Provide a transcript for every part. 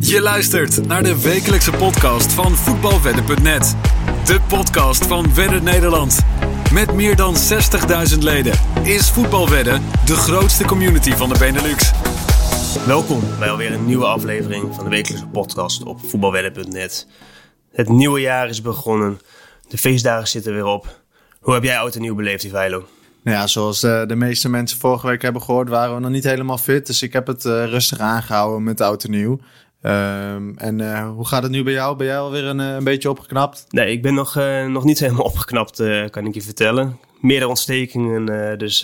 Je luistert naar de wekelijkse podcast van voetbalwedden.net. De podcast van Wedden Nederland. Met meer dan 60.000 leden is Voetbalwedden de grootste community van de Benelux. Welkom bij alweer een nieuwe aflevering van de wekelijkse podcast op voetbalwedden.net. Het nieuwe jaar is begonnen. De feestdagen zitten weer op. Hoe heb jij oud en nieuw beleefd, Ivailo? Nou ja, zoals de, de, meeste mensen vorige week hebben gehoord, waren we nog niet helemaal fit. Dus ik heb het uh, rustig aangehouden met oud en nieuw. Um, en uh, hoe gaat het nu bij jou? Ben jij alweer een, een beetje opgeknapt? Nee, ik ben nog, uh, nog niet helemaal opgeknapt, kan ik je vertellen. Meerdere ontstekingen, dus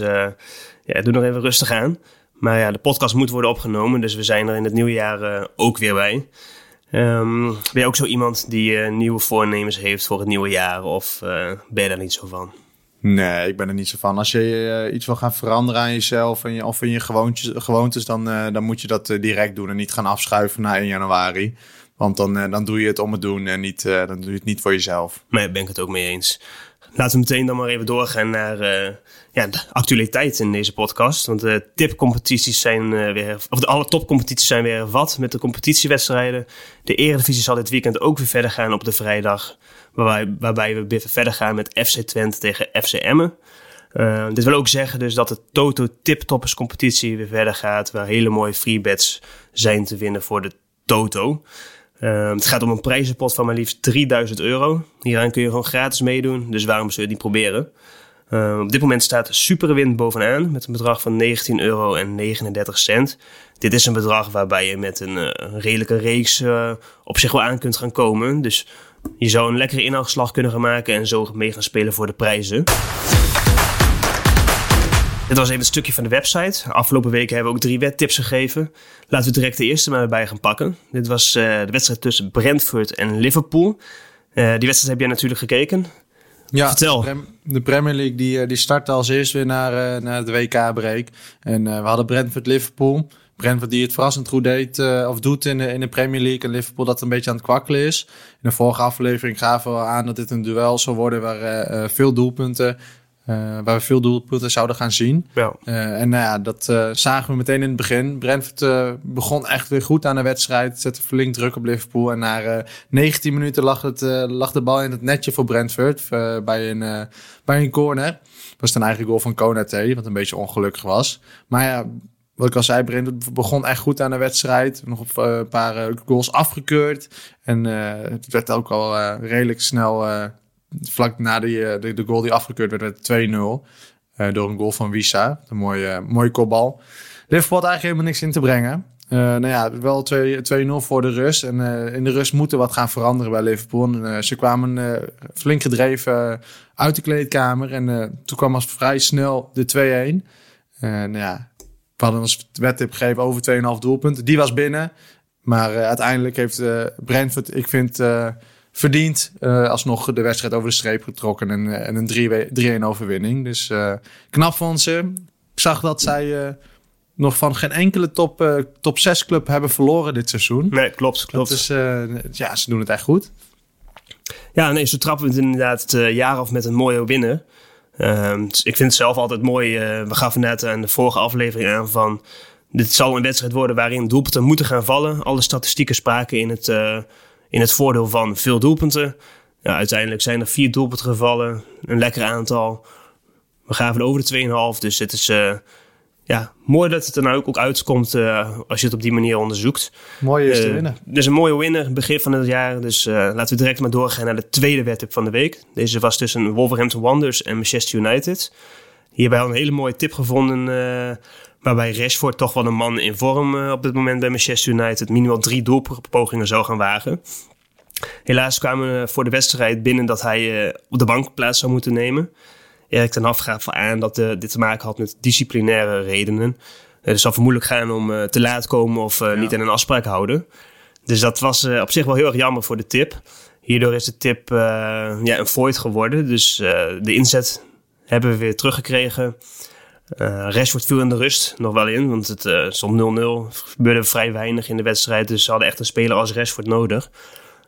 ja, doe nog even rustig aan. Maar ja, de podcast moet worden opgenomen, dus we zijn er in het nieuwe jaar ook weer bij. Um, ben je ook zo iemand die nieuwe voornemens heeft voor het nieuwe jaar of ben je daar niet zo van? Nee, ik ben er niet zo van. Als je uh, iets wil gaan veranderen aan jezelf en je, of in je gewoontjes, gewoontes, dan, uh, dan moet je dat uh, direct doen en niet gaan afschuiven na 1 januari. Want dan, dan doe je het om het doen en niet, dan doe je het niet voor jezelf. Nee, ben ik het ook mee eens. Laten we meteen dan maar even doorgaan naar ja, de actualiteit in deze podcast. Want de tipcompetities zijn weer, of de alle topcompetities zijn weer wat met de competitiewedstrijden. De Eredivisie zal dit weekend ook weer verder gaan op de vrijdag. Waarbij, waarbij we weer verder gaan met FC Twente tegen FC Emmen. Uh, dit wil ook zeggen dus dat de Toto Tiptoppers competitie weer verder gaat. Waar hele mooie freebets zijn te winnen voor de Toto. Uh, het gaat om een prijzenpot van maar liefst 3000 euro. Hieraan kun je gewoon gratis meedoen, dus waarom zou je het niet proberen? Uh, op dit moment staat Superwin bovenaan met een bedrag van 19,39 euro. Dit is een bedrag waarbij je met een, een redelijke reeks op zich wel aan kunt gaan komen. Dus je zou een lekkere inhaalslag kunnen gaan maken en zo mee gaan spelen voor de prijzen. Dit was even een stukje van de website. Afgelopen weken hebben we ook drie wedtips gegeven. Laten we direct de eerste maar bij gaan pakken. Dit was uh, de wedstrijd tussen Brentford en Liverpool. Uh, die wedstrijd heb jij natuurlijk gekeken. Ja, Vertel. De Premier League die, die startte als eerste weer naar, uh, naar de WK-break. En we hadden Brentford-Liverpool. Brentford die het verrassend goed deed uh, of doet in de, in de Premier League. En Liverpool dat een beetje aan het kwakkelen is. In de vorige aflevering gaven we aan dat dit een duel zou worden waar uh, veel doelpunten. Uh, waar we veel doelpunten zouden gaan zien. Ja. en nou ja, dat zagen we meteen in het begin. Brentford begon echt weer goed aan de wedstrijd. Zette flink druk op Liverpool. En na 19 minuten lag, het, lag de bal in het netje voor Brentford. bij, een, bij een corner. Dat was dan eigen goal van Konate, wat een beetje ongelukkig was. Maar ja, wat ik al zei, Brent begon echt goed aan de wedstrijd. Nog op een paar goals afgekeurd. En het werd ook al redelijk snel, vlak na die, de, de, goal die afgekeurd werd, werd 2-0. door een goal van Wisa. Een mooie, mooie kopbal. Liverpool had eigenlijk helemaal niks in te brengen. nou ja, wel 2-0 voor de rust. En in de rust moeten wat gaan veranderen bij Liverpool. En, ze kwamen flink gedreven uit de kleedkamer. En toen kwam als vrij snel de 2-1. nou ja, we hadden ons wedtip gegeven over 2,5 doelpunten. Die was binnen. Maar uiteindelijk heeft Brentford, ik vind, uh, verdiend alsnog de wedstrijd over de streep getrokken. En, en een 3-1 overwinning. Dus knap van ze. Ik zag dat zij nog van geen enkele top, top 6 club hebben verloren dit seizoen. Nee, klopt. klopt. Dus ja, ze doen het echt goed. Ja, nee, ze trappen het inderdaad het jaar af met een mooie winnen. Uh, ik vind het zelf altijd mooi. Uh, we gaven net aan de vorige aflevering aan van. Dit zal een wedstrijd worden waarin doelpunten moeten gaan vallen. Alle statistieken spraken in het, uh, in het voordeel van veel doelpunten. Ja, uiteindelijk zijn er vier doelpunten gevallen. Een lekker aantal. We gaven over de 2,5. Dus het is uh, ja, mooi dat het er nou ook uitkomt uh, als je het op die manier onderzoekt. Mooi is te winnen. Dus een mooie winnaar, begin van het jaar. Dus laten we direct maar doorgaan naar de tweede wedtip van de week. Deze was tussen Wolverhampton Wanderers en Manchester United. Hierbij we een hele mooie tip gevonden. Waarbij Rashford toch wel een man in vorm op dit moment bij Manchester United minimaal drie doelpogingen zou gaan wagen. Helaas kwamen we voor de wedstrijd binnen dat hij op de bank plaats zou moeten nemen. Erik ten Haf gaf aan dat uh, dit te maken had met disciplinaire redenen. Het zal vermoedelijk gaan om te laat komen of ja. niet aan een afspraak houden. Dus dat was op zich wel heel erg jammer voor de tip. Hierdoor is de tip ja, een void geworden. Dus de inzet hebben we weer teruggekregen. Uh, Rashford viel in de rust nog wel in, want het uh, stond 0-0. gebeurde vrij weinig in de wedstrijd, dus ze hadden echt een speler als Rashford nodig.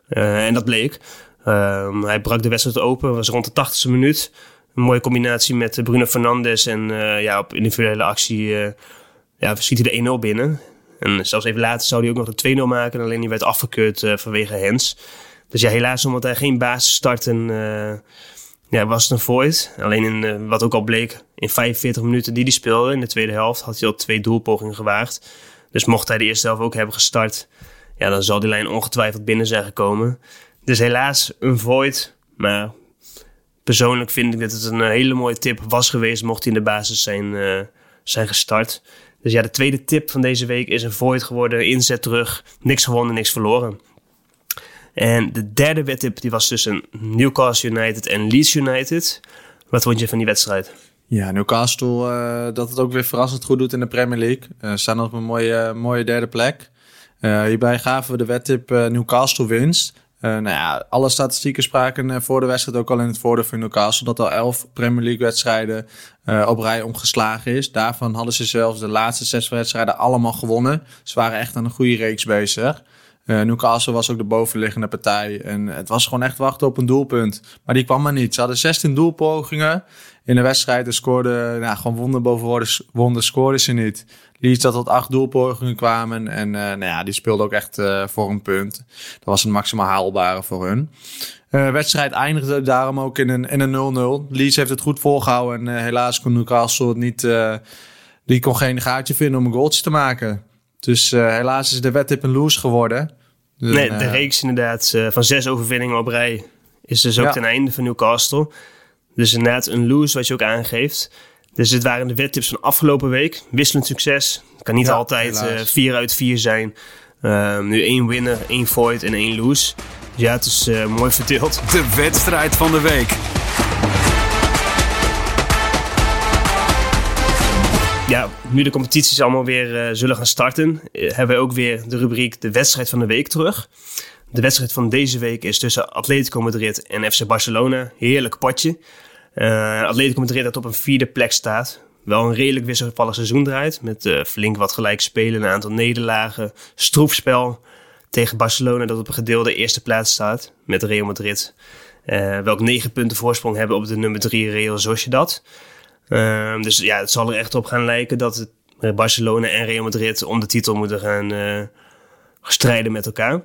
Uh, en dat bleek. Ehm, hij brak de wedstrijd open, was rond de 80ste minuut een mooie combinatie met Bruno Fernandes. En ja, op individuele actie ja, schiet hij de 1-0 binnen. En zelfs even later zou hij ook nog de 2-0 maken. Alleen die werd afgekeurd vanwege Hens. Dus ja, helaas omdat hij geen basis starten uh, ja, was het een void. Alleen in, uh, wat ook al bleek, in 45 minuten die hij speelde in de tweede helft... had hij al twee doelpogingen gewaagd. Dus mocht hij de eerste helft ook hebben gestart... ja, dan zal die lijn ongetwijfeld binnen zijn gekomen. Dus helaas een void. Maar persoonlijk vind ik dat het een hele mooie tip was geweest... mocht hij in de basis zijn, zijn gestart... Dus ja, de tweede tip van deze week is een void geworden. Inzet terug. Niks gewonnen, niks verloren. En de derde wedtip die was tussen Newcastle United en Leeds United. Wat vond je van die wedstrijd? Ja, Newcastle uh, dat het ook weer verrassend goed doet in de Premier League. Uh, staan op een mooie, mooie derde plek. Uh, hierbij gaven we de wedtip Newcastle winst. nou ja, alle statistieken spraken voor de wedstrijd ook al in het voordeel van Newcastle. Dat al elf Premier League wedstrijden op rij omgeslagen is. Daarvan hadden ze zelfs de laatste zes wedstrijden allemaal gewonnen. Ze waren echt aan een goede reeks bezig. Uh, Newcastle was ook de bovenliggende partij. En het was gewoon echt wachten op een doelpunt. Maar die kwam maar niet. Ze hadden 16 doelpogingen in de wedstrijd. En scoorden, nou, gewoon wonder boven wonder scoorden ze niet. Liefst dat tot acht doelpogingen kwamen. En uh, nou ja, die speelde ook echt uh, voor een punt. Dat was het maximaal haalbare voor hun. Uh, wedstrijd eindigde daarom ook in een 0-0. In een Leeds heeft het goed volgehouden. En helaas kon Newcastle het niet... die kon geen gaatje vinden om een goaltje te maken. Dus helaas is de wedtip een lose geworden. Dus, nee, de reeks inderdaad uh, van zes overwinningen op rij is dus ook ja. ten einde van Newcastle. Dus inderdaad een lose wat je ook aangeeft. Dus dit waren de wedtips van afgelopen week. Wisselend succes. Het kan niet ja, altijd uh, vier uit vier zijn. Uh, nu één winner, één void en één lose. Dus ja, het is uh, mooi verdeeld. De wedstrijd van de week. Ja, nu de competities allemaal weer uh, zullen gaan starten, uh, hebben we ook weer de rubriek de wedstrijd van de week terug. De wedstrijd van deze week is tussen Atletico Madrid en FC Barcelona. Heerlijk potje. Uh, Atletico Madrid dat op een vierde plek staat. Wel een redelijk wisselvallig seizoen draait. Met flink wat gelijk spelen, een aantal nederlagen. Stroefspel tegen Barcelona dat op een gedeelde eerste plaats staat. Met Real Madrid. welk negen punten voorsprong hebben op de nummer drie Real Sociedad. Uh, dus ja, het zal er echt op gaan lijken dat het Barcelona en Real Madrid om de titel moeten gaan uh, strijden met elkaar.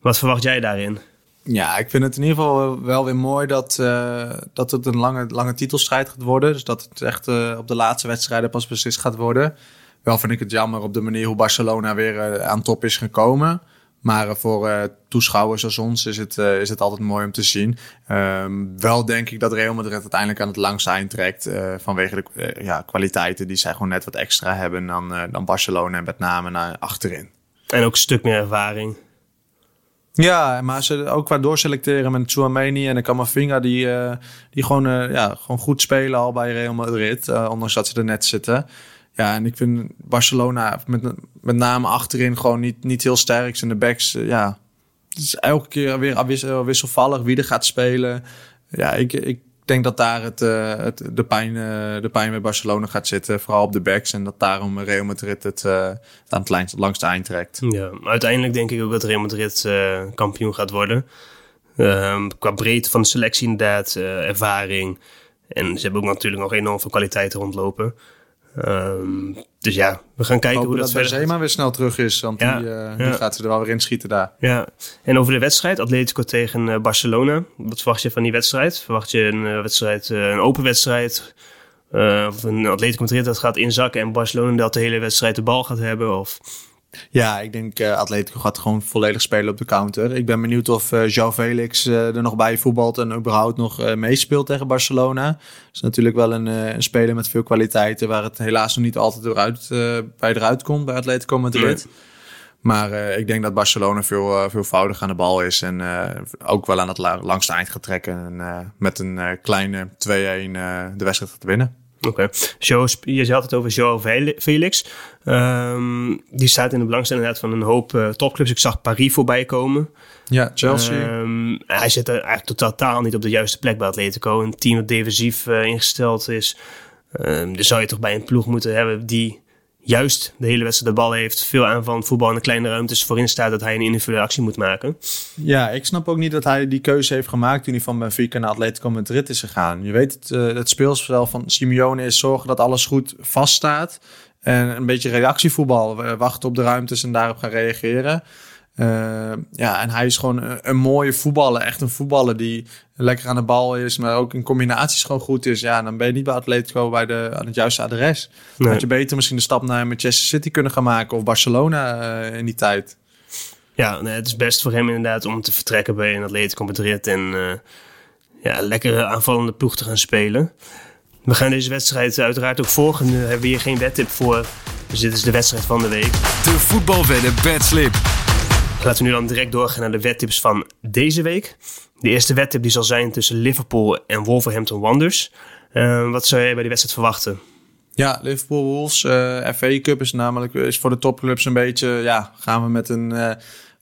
Wat verwacht jij daarin? Ja, ik vind het in ieder geval wel weer mooi dat, uh, dat het een lange, lange titelstrijd gaat worden. Dus dat het echt uh, op de laatste wedstrijden pas beslist gaat worden. Wel vind ik het jammer op de manier hoe Barcelona weer aan top is gekomen. Maar voor uh, toeschouwers als ons is het, uh, is het altijd mooi om te zien. Um, wel denk ik dat Real Madrid uiteindelijk aan het langste eind trekt. Uh, vanwege de ja, kwaliteiten die zij gewoon net wat extra hebben dan, dan Barcelona en met name naar achterin. En ook een stuk meer ervaring. Ja, maar ze ook qua doorselecteren met Chouameni en de Camavinga die, die gewoon, ja, gewoon goed spelen al bij Real Madrid. ondanks dat ze er net zitten. Ja, en ik vind Barcelona met, met name achterin gewoon niet, niet heel sterk. En de backs, eh, ja, het is elke keer weer wisselvallig wie er gaat spelen. Ja, ik, ik denk dat daar het, uh, het, de, pijn, de pijn met Barcelona gaat zitten. Vooral op de backs. En dat daarom Real Madrid het aan het langste eind trekt. Ja, uiteindelijk denk ik ook dat Real Madrid kampioen gaat worden. Ehm, qua breedte van de selectie inderdaad, ervaring. En ze hebben ook natuurlijk nog enorm veel kwaliteiten rondlopen. Um, dus ja, we gaan kijken hoe dat, dat verder Benzema weer snel terug is, want ja, die, uh, die gaat ze er wel weer in schieten daar. Ja, en over de wedstrijd, Atletico tegen uh, Barcelona. Wat verwacht je van die wedstrijd? Verwacht je een uh, wedstrijd, een open wedstrijd? of een Atletico Madrid dat gaat inzakken en Barcelona dat de hele wedstrijd de bal gaat hebben? Of... Ja, ik denk uh, Atletico gaat gewoon volledig spelen op de counter. Ik ben benieuwd of uh, João Felix uh, er nog bij voetbalt en überhaupt nog meespeelt tegen Barcelona. Dat is natuurlijk wel een, een, speler met veel kwaliteiten waar het helaas nog niet altijd eruit, bij eruit komt bij Atletico Madrid. Nee. Maar ik denk dat Barcelona veel, veelvoudig aan de bal is en ook wel aan het langste eind gaat trekken. En met een kleine 2-1 de wedstrijd gaat winnen. Oké. Okay. Je had het over Joao Felix. Um, die staat in de belangstelling van een hoop uh, topclubs. Ik zag Paris voorbij komen. Ja, Chelsea. Um, hij zit er eigenlijk totaal niet op de juiste plek bij Atletico. Een team dat defensief uh, ingesteld is. Um, dus zou je toch bij een ploeg moeten hebben die juist de hele wedstrijd de bal heeft, veel aanvallend voetbal in de kleine ruimtes voorin staat dat hij een individuele actie moet maken. Ja, ik snap ook niet dat hij die keuze heeft gemaakt toen hij van Benfica naar Atletico Madrid is gegaan. Je weet het, uh, het van Simeone is zorgen dat alles goed vaststaat. En een beetje reactievoetbal. We wachten op de ruimtes en daarop gaan reageren. Uh, ja, en hij is gewoon een, een, mooie voetballer. Echt een voetballer die lekker aan de bal is, maar ook in combinaties gewoon goed is. Ja, dan ben je niet bij Atletico bij de, aan het juiste adres. Nee. Had je beter misschien de stap naar Manchester City kunnen gaan maken of Barcelona uh, in die tijd. Ja, nee, het is best voor hem inderdaad om te vertrekken bij een Atletico Madrid en uh, ja, lekkere aanvallende ploeg te gaan spelen. We gaan deze wedstrijd uiteraard ook volgen. Nu hebben we hier geen wedtip voor. Dus dit is de wedstrijd van de week. De voetbalwedden bedslip. Laten we nu dan direct doorgaan naar de wedtips van deze week. De eerste wedtip die zal zijn tussen Liverpool en Wolverhampton Wanderers. Uh, wat zou jij bij die wedstrijd verwachten? Ja, Liverpool Wolves. Uh, FA Cup is namelijk is voor de topclubs een beetje. Ja, gaan we met een uh,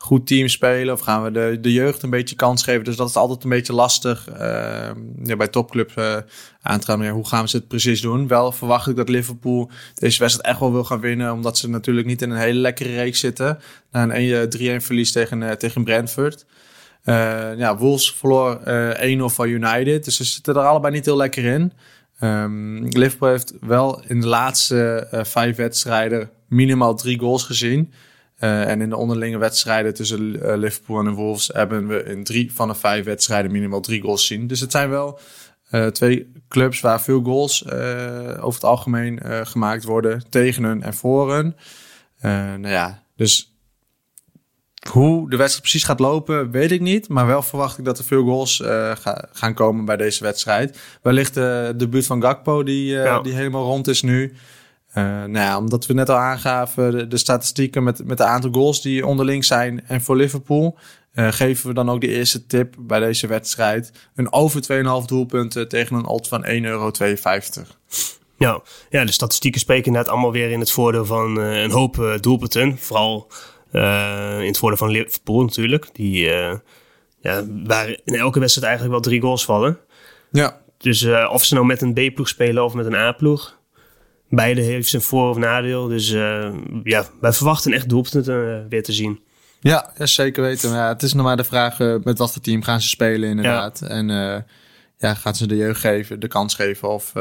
goed team spelen of gaan we de, de jeugd een beetje kans geven? Dus dat is altijd een beetje lastig uh, ja, bij topclubs aan te gaan. Hoe gaan ze het precies doen? Wel verwacht ik dat Liverpool deze wedstrijd echt wel wil gaan winnen, omdat ze natuurlijk niet in een hele lekkere reeks zitten. Na een 3-1 verlies tegen, tegen Brentford. Uh, ja, Wolves verloor uh, 1-0 van United. Dus ze zitten er allebei niet heel lekker in. Um, Liverpool heeft wel in de laatste uh, vijf wedstrijden minimaal drie goals gezien. Uh, en in de onderlinge wedstrijden tussen uh, Liverpool en de Wolves hebben we in drie van de vijf wedstrijden minimaal drie goals gezien. Dus het zijn wel twee clubs waar veel goals over het algemeen gemaakt worden tegen hun en voor hun. nou ja, dus hoe de wedstrijd precies gaat lopen, weet ik niet. Maar wel verwacht ik dat er veel goals ga, gaan komen bij deze wedstrijd. Wellicht de debuut van Gakpo, die, ja. die helemaal rond is nu. Uh, nou ja, omdat we net al aangaven, de, de, statistieken met, met de aantal goals die onderling zijn. En voor Liverpool geven we dan ook de eerste tip bij deze wedstrijd. Een over 2,5 doelpunten tegen een odd van 1,52 euro. Ja, ja, de statistieken spreken net allemaal weer in het voordeel van een hoop doelpunten. Vooral in het voordeel van Liverpool natuurlijk. Die, ja, waar in elke wedstrijd eigenlijk wel drie goals vallen. Ja. Dus of ze nou met een B-ploeg spelen of met een A-ploeg. Beide heeft zijn voor- of nadeel. Dus ja, wij verwachten echt doelpunten weer te zien. Ja, ja zeker weten. Maar ja, het is nog maar de vraag met wat voor team gaan ze spelen inderdaad. Ja. En ja, gaan ze de jeugd geven, de kans geven? Of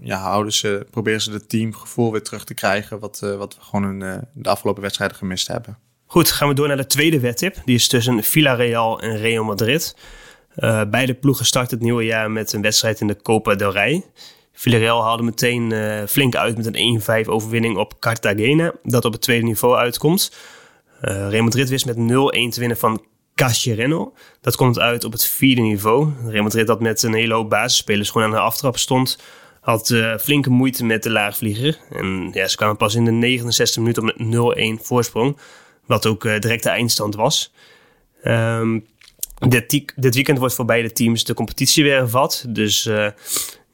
ja, houden ze, proberen ze het teamgevoel weer terug te krijgen... wat, wat we gewoon in de afgelopen wedstrijden gemist hebben. Goed, gaan we door naar de tweede wedtip. Die is tussen Villarreal en Real Madrid. Beide ploegen starten het nieuwe jaar met een wedstrijd in de Copa del Rey. Villarreal haalde meteen uh, flink uit met een 1-5 overwinning op Cartagena, dat op het tweede niveau uitkomt. Uh, Real Madrid wist met 0-1 te winnen van Caschereno. Dat komt uit op het vierde niveau. Real Madrid dat met een hele hoop basisspelers gewoon aan de aftrap stond, had flinke moeite met de laagvlieger. En ja, ze kwamen pas in de 69 minuten op met 0-1 voorsprong. Wat ook direct de eindstand was. Um, dit, dit, weekend wordt voor beide teams de competitie weer hervat. Dus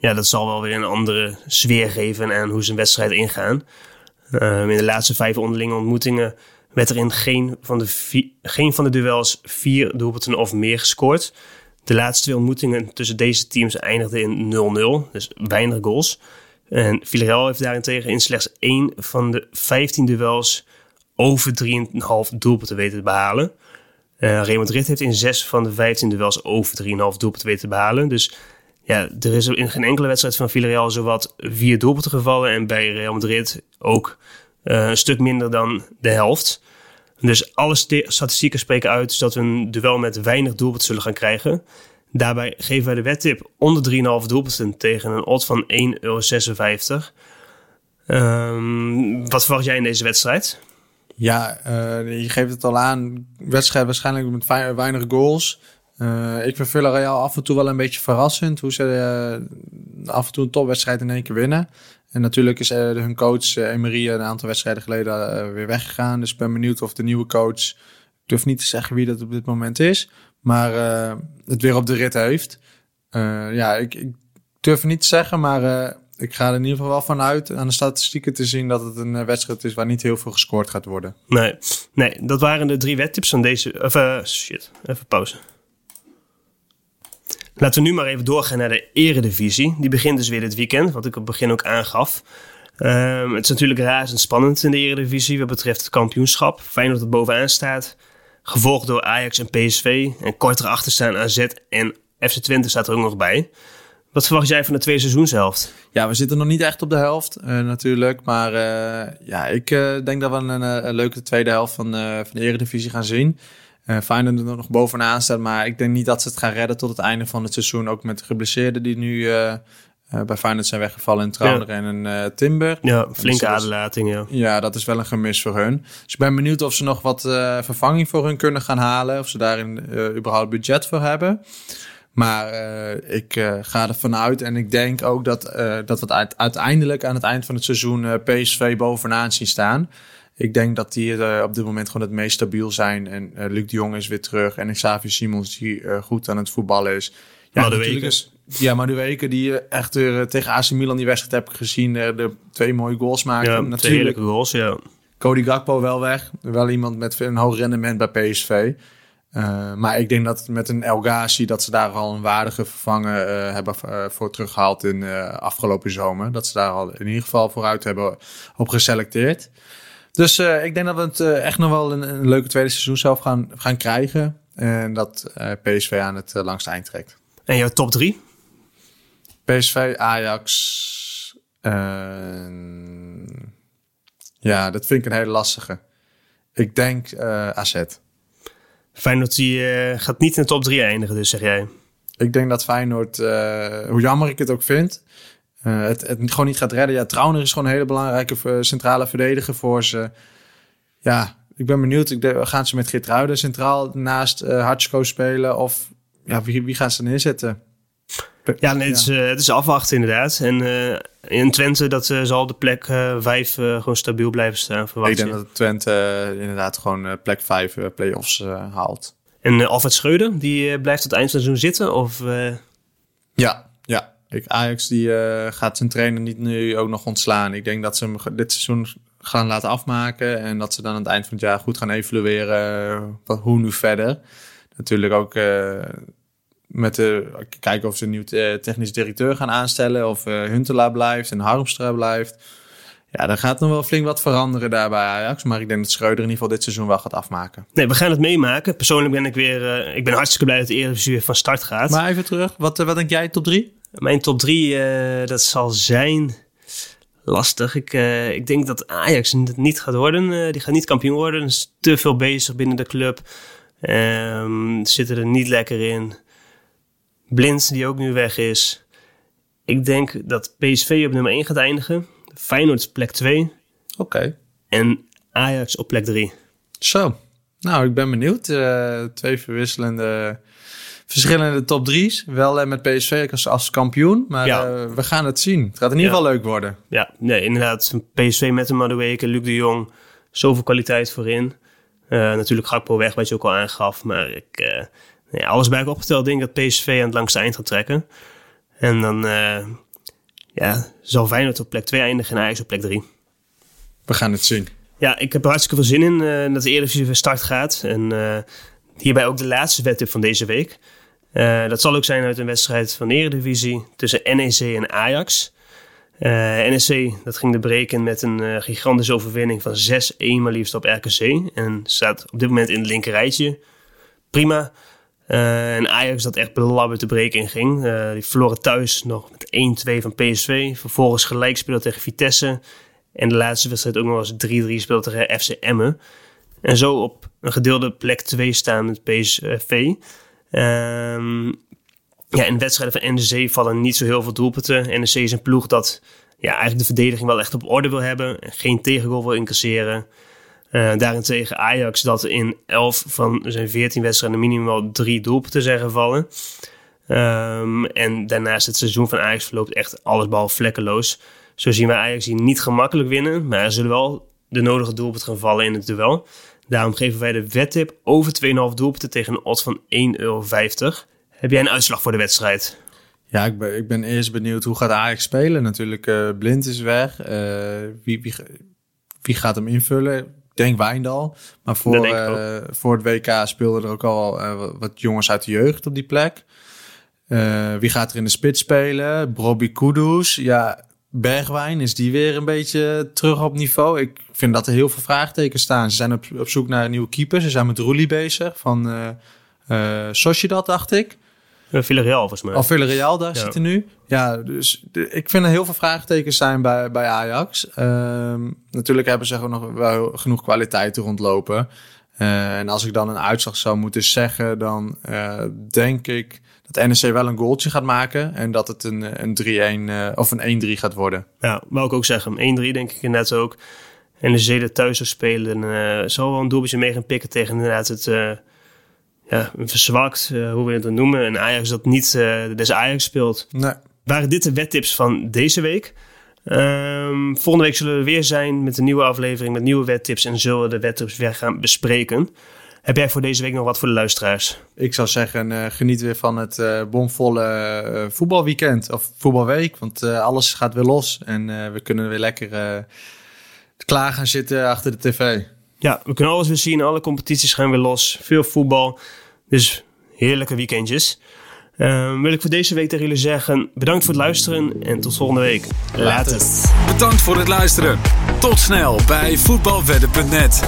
ja, dat zal wel weer een andere sfeer geven aan hoe ze een wedstrijd ingaan. Um, in de laatste vijf onderlinge ontmoetingen werd er in geen van de, vier, geen van de duels vier doelpunten of meer gescoord. De laatste twee ontmoetingen tussen deze teams eindigden in 0-0, dus weinig goals. En Villarreal heeft daarentegen in slechts één van de 15 duels over 3,5 doelpunten weten te behalen. Uh, Real Madrid heeft in 6 van de 15 duels over 3,5 doelpunten weten te behalen. Dus ja, er is in geen enkele wedstrijd van Villarreal zowat vier doelpunten gevallen. En bij Real Madrid ook uh, een stuk minder dan de helft. Dus alle statistieken spreken uit dat we een duel met weinig doelpunten zullen gaan krijgen. Daarbij geven wij de wedtip onder 3,5 doelpunten tegen een odd van 1,56 euro. Um, wat verwacht jij in deze wedstrijd? Ja, uh, je geeft het al aan. Wedstrijd waarschijnlijk met weinig goals. Uh, ik vind Villarreal af en toe wel een beetje verrassend. Hoe ze uh, af en toe een topwedstrijd in één keer winnen. En natuurlijk is hun coach Emery een aantal wedstrijden geleden weer weggegaan. Dus ik ben benieuwd of de nieuwe coach... Ik durf niet te zeggen wie dat op dit moment is. Maar het weer op de rit heeft. ja, ik, ik, durf niet te zeggen, maar ik ga er in ieder geval wel vanuit aan de statistieken te zien dat het een eh, wedstrijd is waar niet heel veel gescoord gaat worden. Nee, nee dat waren de drie wedtips van deze. Of, uh, shit, even pauze. Laten we nu maar even doorgaan naar de Eredivisie. Die begint dus weer dit weekend, wat ik op het begin ook aangaf. Um, het is natuurlijk razend spannend in de Eredivisie wat betreft het kampioenschap. Fijn dat het bovenaan staat. Gevolgd door Ajax en PSV. En kort erachter staan AZ en FC Twente staat er ook nog bij. Wat verwacht jij van de tweede seizoenshelft? Ja, we zitten nog niet echt op de helft uh, natuurlijk. Maar uh, ja, ik uh, denk dat we een, een, leuke tweede helft van, van de Eredivisie gaan zien. Uh, Feyenoord er nog bovenaan staat, maar ik denk niet dat ze het gaan redden tot het einde van het seizoen. Ook met de geblesseerden die nu bij Feyenoord zijn weggevallen in Trauner ja. en een Timber. Ja, flinke aderlating, ja. Ja, dat is wel een gemis voor hun. Dus ik ben benieuwd of ze nog wat vervanging voor hun kunnen gaan halen. Of ze daarin überhaupt budget voor hebben. Maar uh, ik uh, ga ervan uit en ik denk ook dat, uh, dat we uiteindelijk aan het eind van het seizoen PSV bovenaan zien staan. Ik denk dat die op dit moment gewoon het meest stabiel zijn. En Luc de Jong is weer terug. En Xavier Simons die goed aan het voetballen is. Ja, maar de weken. Is, ja, maar de weken die echt weer tegen AC Milan die wedstrijd heb ik gezien. de twee mooie goals maken. Ja, natuurlijk. goals, ja. Cody Gakpo wel weg. Wel iemand met een hoog rendement bij PSV. Uh, maar ik denk dat met een El Ghazi dat ze daar al een waardige vervanger uh, hebben uh, voor teruggehaald in afgelopen zomer. Dat ze daar al in ieder geval vooruit hebben op geselecteerd. Dus ik denk dat we het echt nog wel een, een, leuke tweede seizoen zelf gaan, gaan krijgen. En dat PSV aan het langste eind trekt. En jouw top drie? PSV, Ajax. ja, dat vind ik een hele lastige. Ik denk AZ. Feyenoord die, gaat niet in de top 3 eindigen, dus zeg jij. Ik denk dat Feyenoord, hoe jammer ik het ook vind, uh, het, het gewoon niet gaat redden. Ja, Trauner is gewoon een hele belangrijke centrale verdediger voor ze. Ja, ik ben benieuwd. Ik de, gaan ze met Geertruiden centraal naast uh, Hatschko spelen? Of ja, wie, wie gaan ze neerzetten? Ja, nee, het, is, uh, het is afwachten inderdaad. En uh, in Twente dat uh, zal de plek 5 gewoon stabiel blijven staan. Verwacht ik denk je. dat Twente inderdaad gewoon plek 5 play-offs haalt. En Alfred Schreuder, die blijft tot eind seizoen zitten? Of, Ja, ja. Ik, Ajax die, gaat zijn trainer niet nu ook nog ontslaan. Ik denk dat ze hem dit seizoen gaan laten afmaken. En dat ze dan aan het eind van het jaar goed gaan evalueren hoe nu verder. Natuurlijk ook met de, kijken of ze een nieuw eh, technisch directeur gaan aanstellen. Of uh, Huntelaar blijft en Harmstra blijft. Ja, dan gaat nog wel flink wat veranderen daar bij Ajax. Maar ik denk dat Schreuder in ieder geval dit seizoen wel gaat afmaken. Nee, we gaan het meemaken. Persoonlijk ben ik weer... Uh, ik ben hartstikke blij dat de Eredivisie weer van start gaat. Maar even terug. Wat, wat denk jij, top 3? Mijn top 3, uh, dat zal zijn... Lastig. Ik, ik denk dat Ajax het niet gaat worden. die gaat niet kampioen worden. Er is te veel bezig binnen de club. Um, zitten er niet lekker in. Blind, die ook nu weg is. Ik denk dat PSV op nummer 1 gaat eindigen. Feyenoord plek 2. Oké. En Ajax op plek 3. Zo. Nou, ik ben benieuwd. Uh, twee verwisselende, verschillende top 3's. Wel uh, met PSV als, als kampioen. Maar ja. uh, we gaan het zien. Het gaat in ieder geval leuk worden. Ja, nee, inderdaad. PSV met een Madueke, Luc de Jong. Zoveel kwaliteit voorin. natuurlijk Gakpo weg, wat je ook al aangaf. Maar ik ja, alles bij elkaar opgeteld denk ik dat PSV aan het langste eind gaat trekken. En dan uh, ja, zal Feyenoord op plek 2 eindigen en Ajax op plek 3. We gaan het zien. Ja, ik heb er hartstikke veel zin in uh, dat de Eredivisie weer start gaat. En uh, hierbij ook de laatste wedstrijd van deze week. Dat zal ook zijn uit een wedstrijd van de Eredivisie tussen NEC en Ajax. NEC, dat ging de breken met een gigantische overwinning van 6-1 maar liefst op RKC. En staat op dit moment in het linkerrijtje. Prima. En Ajax dat echt belabberd te breken in ging. Die verloren thuis nog met 1-2 van PSV. Vervolgens gelijk speelde tegen Vitesse. En de laatste wedstrijd ook nog eens 3-3 speelde tegen FC Emmen. En zo op een gedeelde plek 2 staan met PSV. Um, ehm, ja, in wedstrijden van NEC vallen niet zo heel veel doelpunten. NEC is een ploeg dat ja, eigenlijk de verdediging wel echt op orde wil hebben. En geen tegengoal wil incasseren. Uh, daarentegen Ajax dat in 11 van zijn 14 wedstrijden minimaal drie doelpunten zijn gevallen. Um, en daarnaast het seizoen van Ajax verloopt echt alles behalve vlekkeloos. Zo zien wij Ajax hier niet gemakkelijk winnen, maar er zullen wel de nodige doelpunten gaan vallen in het duel. Daarom geven wij de wedtip over 2,5 doelpunten tegen een odds van 1,50 euro. Heb jij een uitslag voor de wedstrijd? Ja, ik ben, ik ben eerst benieuwd hoe gaat Ajax spelen. Natuurlijk, uh, Blind is weg. Uh, wie, wie, wie gaat hem invullen? denk Wijndal. Maar voor, uh, voor het WK speelden er ook al wat jongens uit de jeugd op die plek. Wie gaat er in de spits spelen? Bobby Kudus. Ja, Bergwijn, is die weer een beetje terug op niveau? Ik vind dat er heel veel vraagtekens staan. Ze zijn op, op zoek naar een nieuwe keeper. Ze zijn met Roelie bezig van uh, uh, Sociedad, dacht ik. Uh, Villarreal volgens mij. Al oh, Villarreal, daar ja. zitten nu. Ja, dus ik vind er heel veel vraagtekens zijn bij, bij Ajax. Ehm, natuurlijk hebben ze nog wel genoeg kwaliteiten rondlopen. En als ik dan een uitslag zou moeten zeggen, dan denk ik dat NEC wel een goaltje gaat maken. En dat het een, een 3-1 uh, of een 1-3 gaat worden. Ja, wou ik ook zeggen. 1-3 denk ik net ook. En de Zeden thuis zou spelen, uh, zal wel een doelpuntje mee gaan pikken tegen inderdaad het uh, ja, verzwakt, uh, hoe we het dan noemen. En Ajax dat niet des Ajax speelt. Nee. Waren dit de wettips van deze week? Um, volgende week zullen we weer zijn met een nieuwe aflevering met nieuwe wettips en zullen we de wettips weer gaan bespreken. Heb jij voor deze week nog wat voor de luisteraars? Ik zou zeggen, uh, geniet weer van het uh, bomvolle uh, voetbalweekend of voetbalweek. Want alles gaat weer los en we kunnen weer lekker klaar gaan zitten achter de tv. Ja, we kunnen alles weer zien. Alle competities gaan weer los. Veel voetbal. Dus heerlijke weekendjes. Uh, wil ik voor deze week tegen jullie zeggen: bedankt voor het luisteren en tot volgende week. Later. Bedankt voor het luisteren. Tot snel bij voetbalwedden.net.